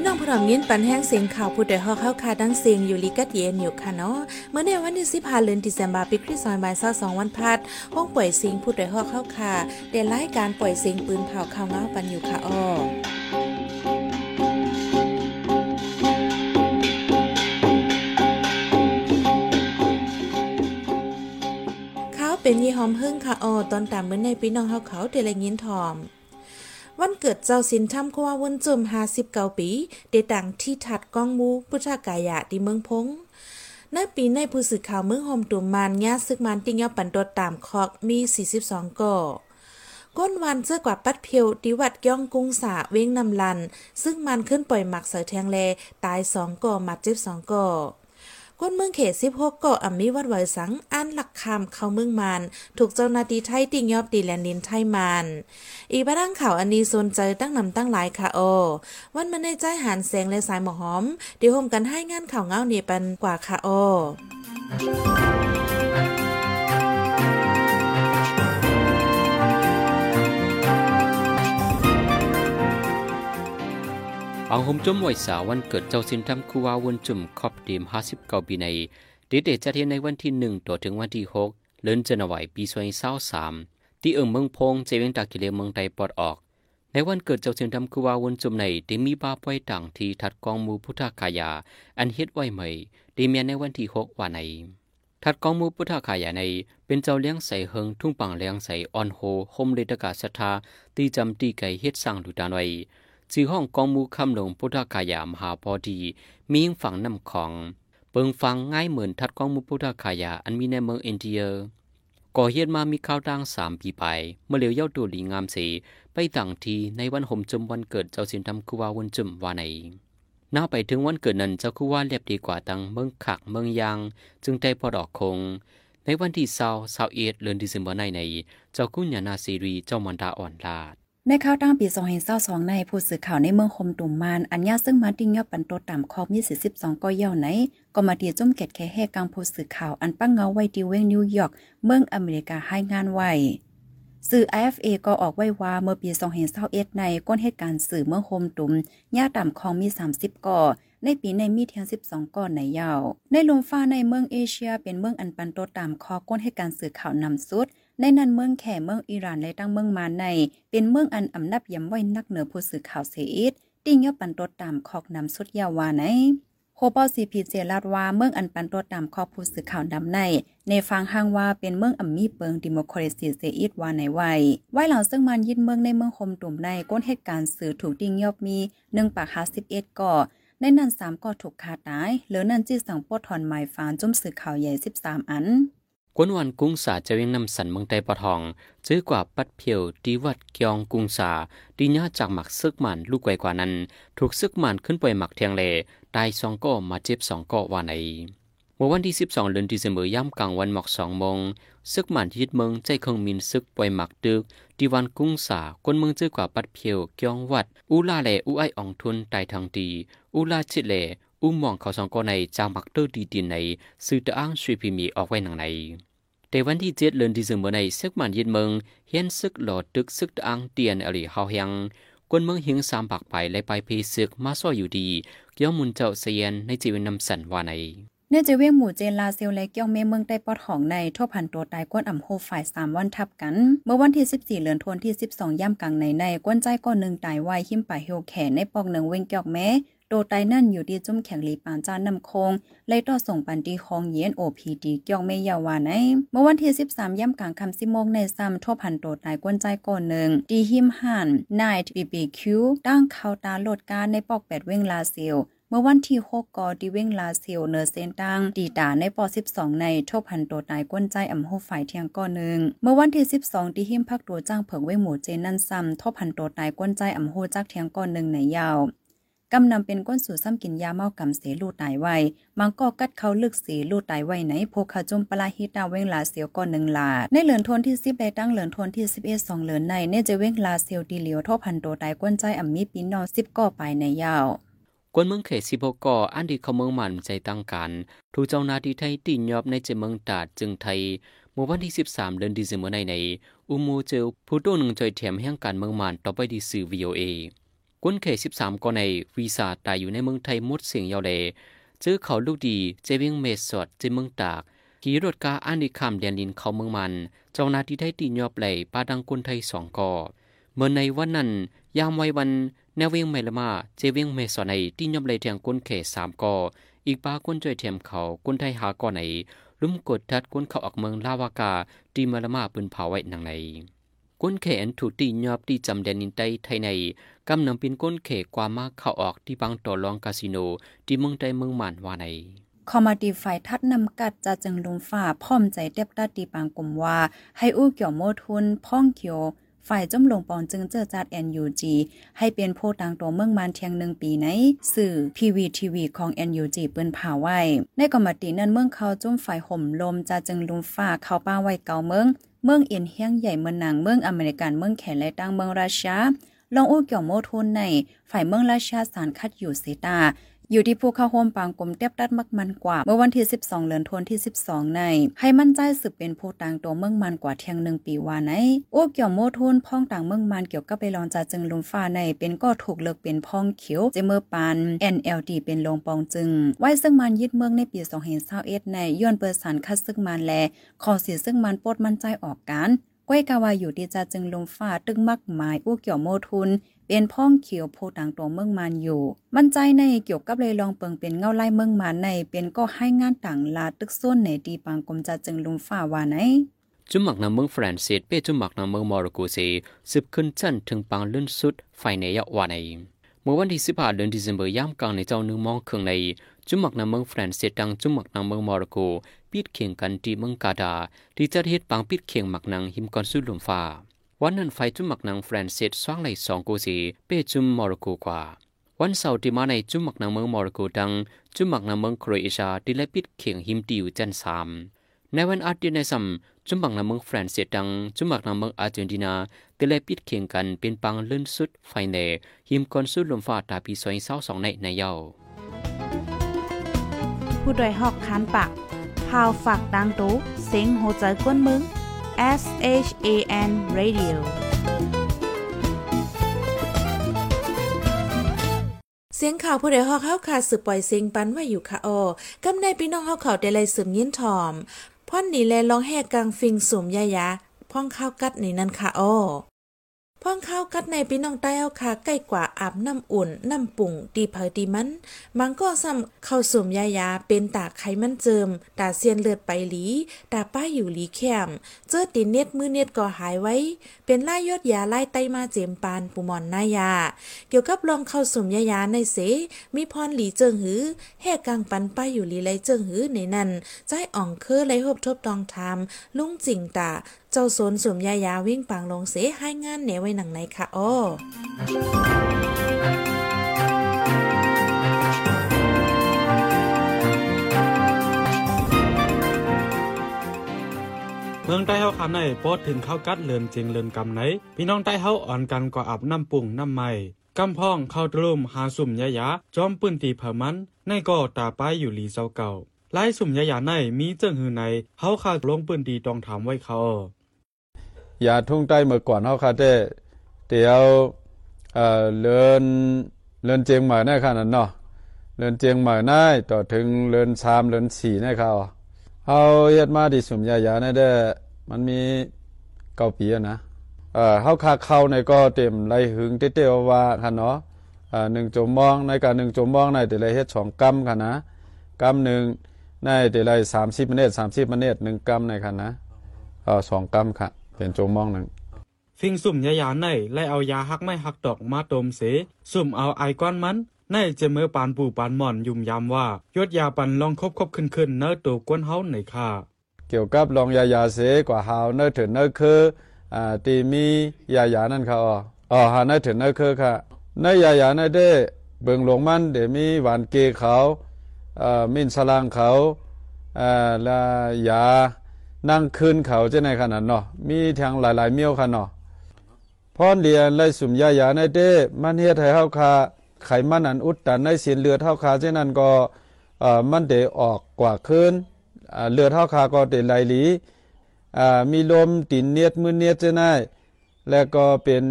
พี่น้องผู้ทำยินปันแห้งเสียงข่าวผู้ใดฮอกเข้าคาดังเสียงอยู่ลิกัดเย็นอยู่ค่ะเนาะเมื่อในวันที่สิบาเดือนธันวาคมปีคริสต์ศักราช22วันพัดห้องปล่อยเสียงผู้ใดฮอกเข้าคาได้รายการปล่อยเสียงปืนเผาข่าวเงาปันอยู่ค่ะอ้อเป็นยี่หอมเฮิ่งค่ะอ๋อตอนตามเมื่อในพี่น้องเฮาเขาเดลยินทอม วันเกิดเจ้าสินทำควาวนจุม59ปีได้ดังที่ถัดกองมูพุทธกายะที่เมืองพงในปีในผู้สื่อข่าวเมืองโฮมตุมมานญาซึกมันติงยอปันโดตามคอกมี 42ก่อก้นวันเสื้อกว่าปัดเพียวดิวัดย่องกุ้งสาเว้งนำลัน ซึ่งมันขึ้นปล่อยหมักเสือแทงแล ตายสองก่อมาเจ็บสองก่อ ก้นเมืองเขต16ก็อ่ำมีวัดไวสังอันหลักคำเข้าเมืองมาน ถูกเจ้าหน้าที่ไทยติงยอบตีแลนดินไทยมาน อีบ้านข่าวอันนี้สนใจตั้งนำตั้งหลายค่ะโอ วันมันในใจหันแสงและสายหมอหอมเดี๋ยวโฮมกันให้งานข่าวเงาเนี่ยปันกว่าค่ะโอ อังหมจุ่มไว้สาววันเกิดเจ้าสินทำคูวาวนจุ่มครอบดีมห้าสิบเก้าปีในดีเดจะเทียนในวันที่หนึ่งต่อถึงวันที่หกเลื่อนจันไหวปีสวยเศร้าสามที่เอิงเมืองพงเจเวงตากิเลเมืองไตปอดออก ในวันเกิดเจ้าสินทำคูวาวนจุ่มในได้มีบาปไว้ต่างที่ทัดกองมูพุทธคายา อันเฮ็ดไว้ใหม่ดีเมียในวันที่หกวันในทัดกองมูพุทธคายาในเป็นเจ้าเลี้ยงใส่เฮิงทุ่งปังเลี้ยงใส่ออนโฮโฮมเลตกาศรัทธาตีจำตีไก่เฮ็ดสร้างดูดานไว้ จีห้องกองมูคำหลงพุทธกายามหาพอดี มีงฝั่งน้ำของ เปิงฟังง่ายเหมือนทัดกองมูพุทธกายาอันมีในเมืองอินเดียก่อเหตุมามีข้าวดังสามปีไป เมื่อเหลียวเย้าตัวหลีงามสีไปต่างทีในวันห่มจมวันเกิดเจ้าสินทำคุวาวันจุมวาในน่าไปถึงวันเกิดนั้นเจ้าคุว่าเรียบดีกว่าตังเมืองขักเมืองยาง จึงได้พอดอกคง ในวันที่เศร้าเศร้าเอ็ดเดือนดิเซมเบอร์ในใน เจ้ากุญญานาซีรีเจ้ามันดาอ่อนลาด ในข่าวตั้งปี 2022ในผู้สื่อข่าวในเมืองคมตุ่มมาน อัญญาซึ่งมาติ้งยอปันโตตามคอบมี42ก็เย่าไหน ก็มาดีจุ่มเกตแค่แห่กังผู้สื่อข่าวอันปั้งเงาไว้ที่เวงนิวยอร์ก เมืองอเมริกาให้งานไว้สื่อ IFA ก็ออกไว้ว่าเมื่อปี2021ในก้นเหตุการณ์สื่อเมืองโฮมตุมย่าต่ำคองมี 30 ก่อ ในปีในมีเทียง12 ก่อนในยาว ในลมฟ้าในเมืองเอเชียเป็นเมืองอันปันโตตามคอก้นเหตุการณ์สื่อข่าวนำสุด ในนั้นเมืองแข่เมืองอิหร่านและตั้งเมืองมาใน เป็นเมืองอันอำนับยำไว้นักเหนือผู้สื่อข่าวเสียอิดติ้งยอปันตดตามคอกนำสุดยาวาในโฮปอซีพีเจลาดว่าเมืองอันปันตดตามคอกผู้สื่อข่าวนำใน ในฟังห้างว่าเป็นเมืองอัมมีเปิงดิโมคราซีเซอิดวาในไว้ไว้หลังซึ่งมันยินเมืองในเมืองคมตุ่มในก้นเหตุการณ์สื่อถูกติ้งยอบมี1ปาก51ก่อในนั้น3ก่อถูกคาตาย เหลือนั้นจีสังปดถอนหมายฟานจุ่มสื่อข่าวใหญ่13อัน กวนวันกุ้งสาจะเวียงนำสันเมืองไตปะทอง ซื้อกว่าปัดเพียวดีวัดเกียงกุ้งสาดีญาจากหมักซึกมันลูกไกวกว่านั้น ถูกซึกมันขึ้นไปหมักเทียงเลตายสองก็มาเจ็บสองก็ว่าในเมื่อวันที่ 12เดือนที่เสมอย่ำกลางวันหมอกสองโมงซึกมันยึดเมืองใจเครื่องมินซึกปล่อยหมักดึกดีวันกุ้งสากวนเมืองเจอกว่าปัดเพียวเกียงวัด อูลาเลอูไออองทุนตายทางดีอูลาชิเลอูมองเขาสองก็ในจางหมักเตอร์ดีดีในสื่อตะอ้างสุยพิมีออกไว้หนังใน แต่วันที่เจ็ดเดือนที่สิงเมื่อในซึกมันยินเมืองเห็นซึกหลอดตึกซึกอังเตียนอริเฮาเฮียงกวนเมืองหิงสามปากไปและไปเพซึกมาซ้ออยู่ดีเกี่ยวมุนเจ้าเซียนในจีวินนำสันว่าในเนื่อจะเวียงหมู่เจนลาเซลและเกี่ยวเมเมืองใต้ปอดของในทั่วพันตัวตายก้นอ่ำโฮฝ่ายสามวันทับกัน เมื่อวันที่ 14เดือนธันวาคมที่ 12 ย่ำกลางในในก้นใจก้อนหนึ่งตายไวหิมป่าเฮลแขนในปอกหนึ่งเวงเกี่ยวแม้ โดไตนั่นอยู่ที่จุ้มแข็งลีปานจานนำคงเลยต่อส่งปันดีคองเย็นโอพีดีเกี่ยวไม่ยาวาในเมื่อวันที่ 13 ย่ำกลางคำสิโมงในซ้ำทั่วพันโดตายกวนใจก่อนหนึ่งดีหิมหันไนท์บีบีคิวตั้งเขาตาโหลดการในปอกแปดเว้งลาเซียวเมื่อวันที่ 6กอดีเว้งลาเซียวเนอร์เซนตังดีตาในปอ12 ในทบพันตัวตายก้นใจอ่ำโฮฝ่ายเทียงก้อนหนึ่งเมื่อวันที่ 12ที่หิมพักตัวจ้างเผิงเว้งหมูเจนนั่นซ้ำทบพันตัวตายก้นใจอ่ำโฮจักเทียงก้อนหนึ่งในยาว กำนำเป็นก้นสู่ซ้ำกินยาเมากำเสลูตายไว้มังก็กัดเขาลึกสีลูตายไว้ไหนโพคาจมปลาฮิตาเว้งลาเสียวก่อนหนึ่งลาในเหลือนทนที่สิบได้ตั้งเหลือนทนที่สิบเอ็ดสองเหลือนในเนจะเว้งลาเซียวดีเหลียวทอพันโตตายก้นใจอ่ำมีปีนอนสิบก่อไปในยาวกวนเมืองเขตสิบก่ออันดีเขาเมืองมันใจตั้งกันถูกเจ้านาทีไทยตีนยอบในเจเมืองตาดจึงไทยเมื่อวันที่สิบสามเดือนดีเซมเบอร์ในในอุโมเจลผู้ตัวหนึ่งจอยแถมแห่งการเมืองมันต่อไปดีสื่อวีโอเอ ก้นเขสิบสามก็ในวีซ่าตายอยู่ในเมืองไทยมุดเสียงยาวเลจื้อเขาลูกดีเจวิงเมสอดเจเมืองตากขี่รถกาอันดิคามเดียนลินเขาเมืองมัน เจ้านาที่ได้ตียอบไหลปาดังคนไทยสองกอเมื่อในวันนั้น ยามไว้วันแนวเวียงไมละมาเจเวียงเมสอในตียอบไหลเทียงก้นเขสามกออีกปาก้นจ่อยเทียมเขาก้นไทยหาก่อไหนลุ่มกดทัดก้นเขาออกเมืองลาวากาตีมาละมาปืนเผาไว้หนังใน ก้นเขนถูกตียอบตีจำเดนินไตไทยในกำนำเป็นก้นเขกว่ามมากเข้าออกที่บางต่อรองคาสิโน ที่เมืองใดเมืองหมันว่าในคอมมาดีไฟทัดนำกัดจะจึงลุงฝ่าพร้อมใจเต็บตัดตีปางกลุ่มว่า ให้อู้เกี่ยวโมทุนพ่องเกี่ยวฝ่ายจมลงปอนจึงเจอจัด NUG ให้เป็นโพต่างตัวเมืองมันเทียงหนึ่งปีในสื่อ PVTV ของ NUG เปิ้นผ่าไว้ ในกรมตินั้นเมืองเขาจุ่มฝ่ายห่มลมจะจึงลุงฝ่าเข้าป้าไว้เก่าเมือง เมืองเอียนเฮียงใหญ่เมืองนางเมืองอเมริกันเมืองแขนและตั้งเมืองราชาลองอู้เกี่ยวโมทุนในฝ่ายเมืองราชาสารคัดอยู่เซตา อยู่ที่ภูเข้าโฮมปางกลมเตียบดัดมักมันกว่า เมื่อวันที่ 12เดือนธันที่ 12 ใน ให้มั่นใจสืบเป็นผู้ต่างตัวเมืองมันกว่าเที่ยงหนึ่งปีว่าในโอ้เกี่ยวโมทุนพ้องต่างเมืองมันเกี่ยวกับไปลองจาจึงลุมฟ้าในเป็นก็ถูกเลิกเป็นพ้องเขียวเจเมอร์ปาน NLD เป็นลงปองจึง ไว้ซึ่งมันยึดเมืองในปี2021ในย้อนเปิดสารคัดซึ่งมันแลขอเสียซึ่งมันปดมั่นใจออกการก้อยกาวาอยู่ดีจะจึงลงฟ้าตึงมักหมายอู้เกี่ยวโมทุน เป็นพ่องเขียวโพต่างตัวเมืองมันอยู่ มั่นใจในเกี่ยวกับเลยลองเปิงเป็นเงาไล่เมืองมันในเป็นก็ให้งานต่างลาตึกส้นในดีปางกรมจะจึงลุงฝ่าวาไหนจุมักนำเมืองฝรั่งเศสเป้จุมักนำเมืองมอร์โกเซสืบขึ้นจันถึงปางลื่นสุดไฟในยะว่าในเมื่อวันที่สิบห้าเดือนธันวาคมยามกลางในเจ้าหนึ่งมองเครื่องในจุมักนำเมืองฝรั่งเศสดังจุมักนำเมืองมอร์โกปิดเคียงกันที่เมืองกาดาที่จะเฮ็ดปางปิดเคียงหมักนังหิมกอนสุดลมฟ้า วันนั้นไฟจุ่มหมักนางแฟรนซิสสว่างไหลสองกูสีเป้จุ่มมอร์โกกว่า วันเสาร์ที่มาในจุ่มหมักนางเมืองมอร์โกดัง จุ่มหมักนางเมืองโครเอเชียที่ไลปิดเขียงหิมติวจันสามในวันอาทิตย์ในซัมจุ่มักนางเมืองฟรนซิสดัง จุ่มหมักนางเมืองอาร์เจนตินาที่ไลปิดเขียงกันเป็นปังเลื่อนสุดไฟเนหิมกอนสุดลมฟ้าตาปีสวยเศร้าสองในในเย้าผู้ดยหอกคานปากพาวฝากดังตู้เซ็งโหใจกวนมึง S H A N Radio เสียงข่าวผู้ใดฮอกเข้าขาดสืบปล่อยเสียงปันว่าอยู่ค่ะออกำในพี่น้องเฮาเขาได้ไลสืบยินถอมพ่อนนี่แลลองแหกกลางฟิงสุมยายาพ่องข้าวกัดนี่นั่นค่ะอ้อ พ่องข้าวกัดในพี่น้องใต้เอาค่ะใกล้กว่าอาบน้ำอุ่นน้ำปุ่งดีเผยดีมันมันก็ซ้ำเข้าสุ่มยายาเป็นตาไขมันเจิมตาเซียนเลือดไปหลีตาป้าอยู่หลีแคมเจอติเน็ตมือเน็ตก็หายไว้ เป็นไล่ยอดยาไล่ไตมาเจมปานปูมอนนายา เกี่ยวกับลองเข้าสุ่มยายาในเส มีพรหลีเจิงหือแห่กลางปันป้าอยู่หลีไรเจิงหือในนั้นใจอ่องเคอไรหบทบตองทำลุงจิงตา เจ้าสนสมยายาวิ่งปังลงเสให้งานเหนไว้หนังไหนคะอ้อเมืองใต้เฮาคันในปอดถึงเข้ากัดเลือนจริงเลือนกำไหน พี่น้องใต้เฮาอ่อนกันก็อาบน้ำปุ่งน้ำใหม่กำพ้องเข้าตรุมหาสุ่มยายาจอมปืนตีเผามันในก็ตาป้ายอยู่หลีเซาเก่าไล่สุ่มยายาในมีเจิงหือในเฮาคาลงปืนตีต้องถามไว้เขา ย่าทุ่งใต้เมื่อก่อนเขาคาเต้เดี๋ยวเอ่อเลินเลินเจียงใหม่ในขนาดเนาะเลินเจียงใหม่ได้ต่อถึงเลินสามเลินสี่ในเขาเอาเย็ดมาดิสุมยายาในเด้มันมีเก้าปีนะเอ่อเฮาคาเข้าในก็เต็มไรหึงเต้ว่าคันเนาะอ่าหนึ่งจมมองในการหนึ่งจมมองในแต่ละเฮ็ดสองกำคันนะกำหนึ่งในแต่ละสามสิบเมตรสามสิบเมตรหนึ่งกำในคันนะเอ่อสองกำค่ะ เป็นโจมองหนึ่งฟิงสุ่มยายาในไล่เอายาฮักไม่ฮักดอกมาตมเส สุ่มเอาไอก้อนมันในจะเมื่อปานปูปานหม่อนยุ่มยามว่ายดยาปันลองคบคบขึ้นขึ้นเนื้อตัวกวนเฮาในค่าเกี่ยวกับลองยายาเสกว่าเฮาเนื้อถึงเนื้อคืออ่าตีมียายานั่นค่ะอ๋ออ๋อหาเนื้อถึงเนื้อคือค่ะเนื้อยายาเนื้อเด้เบิ่งหลงมันเดี๋ยวมีหวานเกเขาอ่ามินสลางเขาอ่าละยา นั่งคืนเขาจะในขนาดเนาะมีทางหลายๆเมียวค่ะเนาะพรเดียนไล่สุมยายาในเด้มันเฮ็ดให้เฮาคาไขมันอันอุดตันในเสียนเลือดเฮาคาเช่นนั้นก็เอ่อมันเดออกกว่าคืนเลือดเฮาคาก็เดไหลหลีอ่ามีลมตินเนียดมือเนียดจะได้แล้วก็เป็น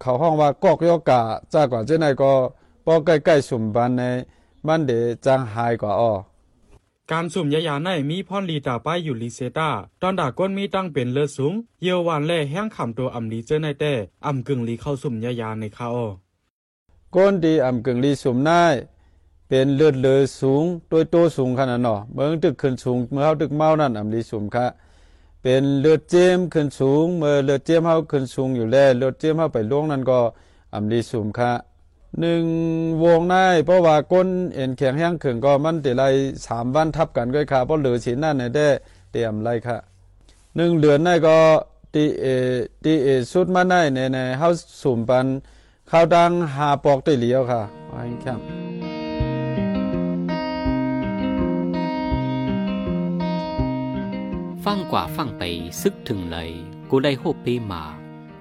เขาห้องว่ากอกยอกะจากว่าเจ้าไหนก็ป้อใกล้ๆสุ่มบันในมันเดจังหายกว่าอ้อ การสุ่มยายาในมีพรลีตาป้ายอยู่ลีเซตาตอนดาก้นมีตั้งเป็นเลือดสูง เยียววานแล่แห้งขำตัวอำลีเจอในแต่อำกึ่งลีเข้าสุ่มยายาในคาอ้อก้นดีอำกึ่งลีสุ่มนายเป็นเลือดเลยสูงโดยโตสูงขนาดเนาะเมืองตึกขึ้นสูงเมื่อเฮาตึกเมานั่นอำลีสุ่มค่ะเป็นเลือดเจมขึ้นสูง เมื่อเลือดเจมเฮาขึ้นสูงอยู่แล้วเลือดเจมเฮาไปล่วงนั่นก็อำลีสุ่มค่ะ หนึ่งวงในเพราะว่าก้นเอ็นแข็งแห้งขึ้นก็มันติไรสามวันทับกันก็ค่ะเพราะเหลือสินนั่นในได้เตรียมไรค่ะหนึ่งเดือนในก็ตีเอตีเอสุดมาในในในเฮาสุ่มปันข้าวดังหาปอกได้เหลียวค่ะว่าอย่างครับฟังกว่าฟังไปซึกถึงเลยกูได้โฮปเปมา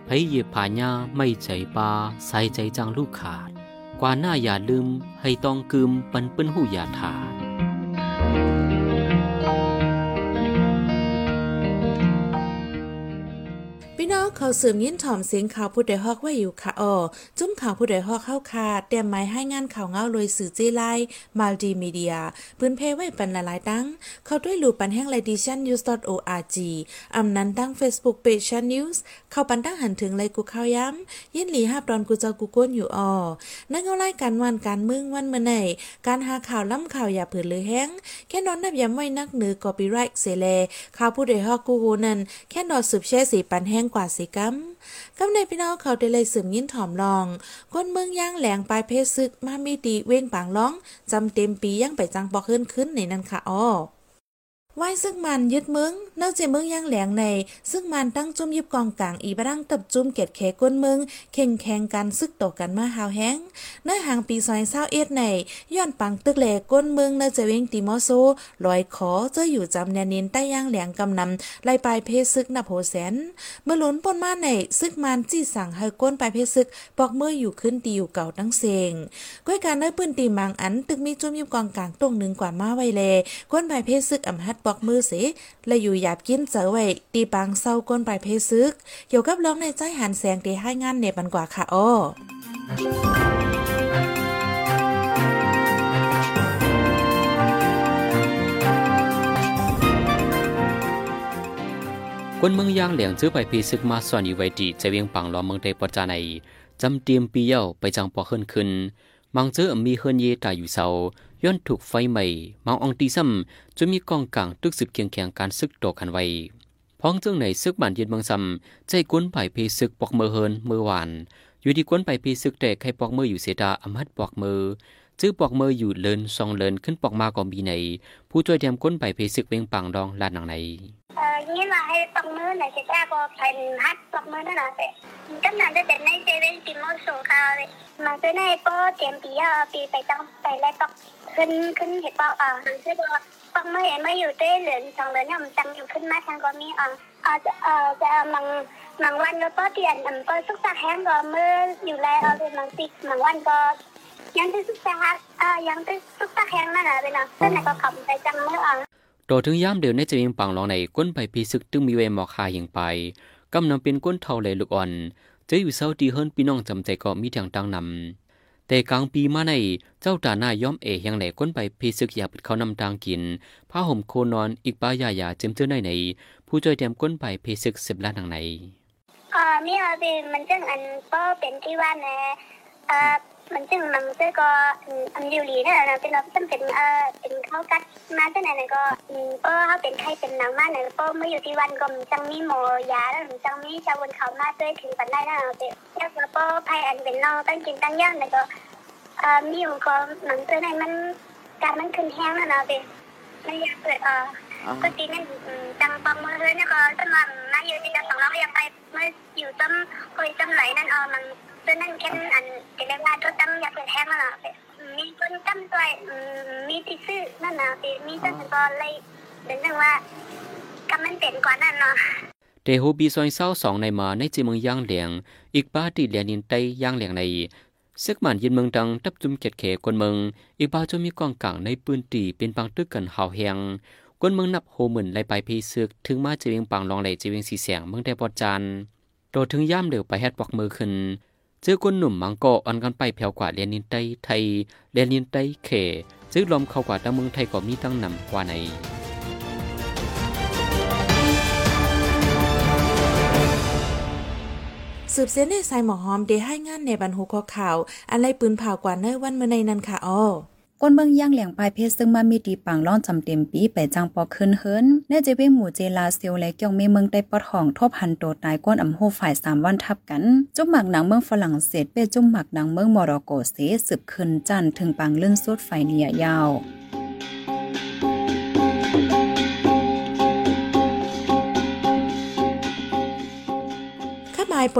พยเยผาญาไม่ใจปาใส่ใจจังลูกขาด กว่าหน้าอย่าลืม ให้ต้องกึมปันเปิ้นหูอย่าถา เขาสืบยินถ่อมเสียงข่าวผู้ใดฮอกไว้อยู่ค่ะอ๋อจุ้มข่าวผู้ใดฮอกเข้าคาเตรียมไม้ให้งานข่าวเงาโดยสื่อจีไลมัลติมีเดีย พื้นเพไว้ปันละหลายตั้ง เข้าด้วยลูปันแห่งไลดิชันนิวส์ .org อำนั้นตั้ง Facebook Page ชันนิวส์เข้าปันตั้งหันถึงเลยกูข่าวย้ำยินหลีฮับดอนกูเจ้ากูก้นอยู่อ๋อนั่นเอาไล่กันวันการมืองวันเมื่อไหนการหาข่าวล้ำข่าวอย่าเผือหรือแห้งแค่นอนนับย้ำไว้นักเหนือกอปีไรต์เสแลข่าวผู้ใดฮอกกูโหนั่นแค่นอนสืบแช่สีปันแห้งกว่าสีกัมกำในพี่น้องเขาได้เลยสืบยินถ่อมลอง คนเมืองย่างแหลงปลายเพศซึกมามีดีเว้งปางร้องจำเต็มปียังไปจังปอกขึ้นขึ้นในนั้นค่ะอ้อ ไหว้ซึ่งมันยึดมึงเนื่องจากมึงย่างแหลงใน ซึ่งมันตั้งจุ่มยิบกองกลางอีบรังตับจุ่มเกตแขก้นมึงเข่งแข่งกันซึกต่อกันมาหาวแห้งในห่างปีซอยเศร้าเอ็ดในย้อนปังตึกแหลกก้นมืองเนื่องจากเวงติมอโซลอยขอเจออยู่จำแนนินใต้ย่างแหลงกำนำไล่ปลายเพศซึกนับโหแสนเมื่อหลุนปนมาในซึกมันจี้สั่งให้ก้นปลายเพศซึกปอกเมื่ออยู่ขึ้นตีอยู่เก่าตั้งเซงก้วยการได้ปืนตีมังอันตึกมีจุ่มยิบกองกลางตรงหนึ่งกว่ามาไว้แลก้นปลายเพศซึกอำหัดปอกมือเสและอยู่หยาบกินเจอไว้ตีปังเศร้าก้นปลายเพศซึกเกี่ยวกับร้องในใจหันแสงตีให้งานเนบันกว่าค่ะอ้อคนเมืองย่างเหลียงซื้อไปพีซึกมาสอนอยู่ไว้ดีจะเวียงปังล้อเมืองเตปจาในจำเตรียมปีเย้าไปจังปอขึ้นขึ้นมังเจอมีเฮินเยตายอยู่เสา ย้อนถูกไฟใหม่มังอองตีซ้ำจนมีกองกลางตึกสืบเคียงแข่งการซึกตกันไว้พ้องเจ้งในซึกบ้านเย็นบางซ้ำใจกวนไปพีซึกปอกมือเฮินมือหวาน อยู่ที่กวนไปพีซึกแต่ใครปอกมืออยู่เสดาอมัดปอกมือจื้อปอกมืออยู่เลินซองเลินขึ้นปอกมาก็มีในผู้ช่วยเตรียมก้นไปพีซึกเวียงปังดองลานหนังใน Ờ, nghĩa là hay tông mưa này sẽ ra có thành hát tông mưa đó là vậy tất cả các đến đây sẽ bên tìm một số cao đấy mà cái này có tiền tí à vì phải tăng phải lại tóc ขึ้นขึ้นเห็ดปล่าอะมันคือว่าปังไม่เห็นไม่อยู่เต้เหลือสองเหลือนเนี่ยมันตังอยู่ขึ้นมาทางก็มีอะอ่าจะอ่าจะมังมังวันก็ป้อเตียนมันก็สุกตาแห้งก็เมื่ออยู่แล้วเอาเป็นมังติดมังวันก็ยังที่สุกตาอ่ายังที่สุกตาแห้งนั่นแหละเป็นอะเส้นไหนก็ขับไปจังเมื่ออะ ต่อถึงยามเดียวในจะยิงปังลองในก้นไปพีซึกตึงมีเวหมอกคายิงไปกำนำเป็นก้นเท่าเลยลูกอ่อนจะอยู่เศร้าดีเฮิรนพี่น้องจำใจก็มีทางตังนำแต่กลางปีมาในเจ้าตาหน้าย่อมเอยังแหลก้นไปพีซึกอยากปิดเขานำทางกินผ้าห่มโคนอนอีกป้ายายาเจิมเจอในในผู้ช่วยเตรียมก้นไปพีซึกสิบล้านทางในอ่อมีอาไปมันจึงอันก็เป็นที่ว่าแนะเอ่อ มันจึงมันจึงก็อืมอันดิวลีนั่นแหละนะเป็นเราซึ่งเป็นเออเป็นเข้ากัดมาตั้งแต่ไหนก็อืมก็เขาเป็นไข้เป็นหนังมากเนี่ยก็เมื่ออยู่ที่วันก็มันจังมีหมอยาแล้วมันจังมีชาวบนเขามาด้วยถึงปันได้นะเด็กแล้วก็ไพ่อันเป็นนองตั้งกินตั้งย่างเนี่ยก็เออมีอยู่ก็หนังตัวไหนมันการมันขึ้นแห้งแล้วนะเด็กไม่อยากเกิดเออก็ตีนั่นจังปังมือเฮ้ยเนี่ยก็ต้นมันมาอยู่ที่จังสองเรายังไปเมื่ออยู่ต้นคอยต้นไหลนั่นเออมันต้นนั่นแค่อันจะได้ว่าต้นตั้งอยากเปิดแห้งแล้วล่ะมี ตั้มตัวอืมมีที่ซื้อนั่นนะมีต้นก็เลยเป็นเรื่องว่ากำมันเป็นกว่านั่นเนาะเตโฮบีซอยเศร้าสองในมาในจีเมืองย่างเหลียง อีกป้าตีเหลียนินไตย่างเหลียงในซึกมันยินเมืองดังตับจุมเก็ดเขกวนเมือง อีกป้าจะมีกองกลางในปืนตีเป็นปังตึกกันหาวแหงกวนเมืองนับโฮหมื่นไลไปพีซึก ถึงมาจีเวียงปังลองไหลจีเวียงสีแสงเมืองได้ปอดจานโดถึงย่ามเดือไปแฮดปอกมือขึ้น ซื้อก้นหนุ่มมังกออันกันไปแผ่วกว่าเรียนนินไตไทยเรียนนินไตเขซื้อลมเข้ากว่าตะเมืองไทยก็มีตั้งนำกว่าในสืบเส้นในสายหมอหอมเดให้งานในบรรหุข้อข่าว อันไรปืนเผากว่าเนวันเมื่อในนั้นค่ะอ้อ ก้นเบื้องย่างเหลียงปลายเพชรซึ่งมามีตีปังล่อนจำเต็มปีไปจังปอขึ้นเฮิรนแน่เจเวหมู่เจลาเซียวและเกี่ยงเมเมืองได้ปอดห้องทบหันโตตายก้นอำโฮฝ่ายสามวันทับกัน จุ่มหมักหนังเมืองฝรั่งเศสเป้จุ่มหมักหนังเมืองมอร็อกโกเสสืบขึ้นจันถึงปังเลื่อนสุดไฟเนียยาว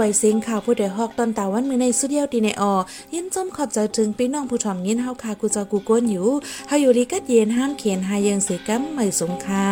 ปล่อยเสียงข่าวผู้ใดฮอกตอนตาวันมือในสุดเดียวตีในออยินจมขอบใจถึงพี่น้องผู้ถ่อมยินเฮาคากูจอกูก้นอยู่เฮาอยู่ดีกัดเย็นห้ามเขียนหายังเสียกัมไม่สงค่า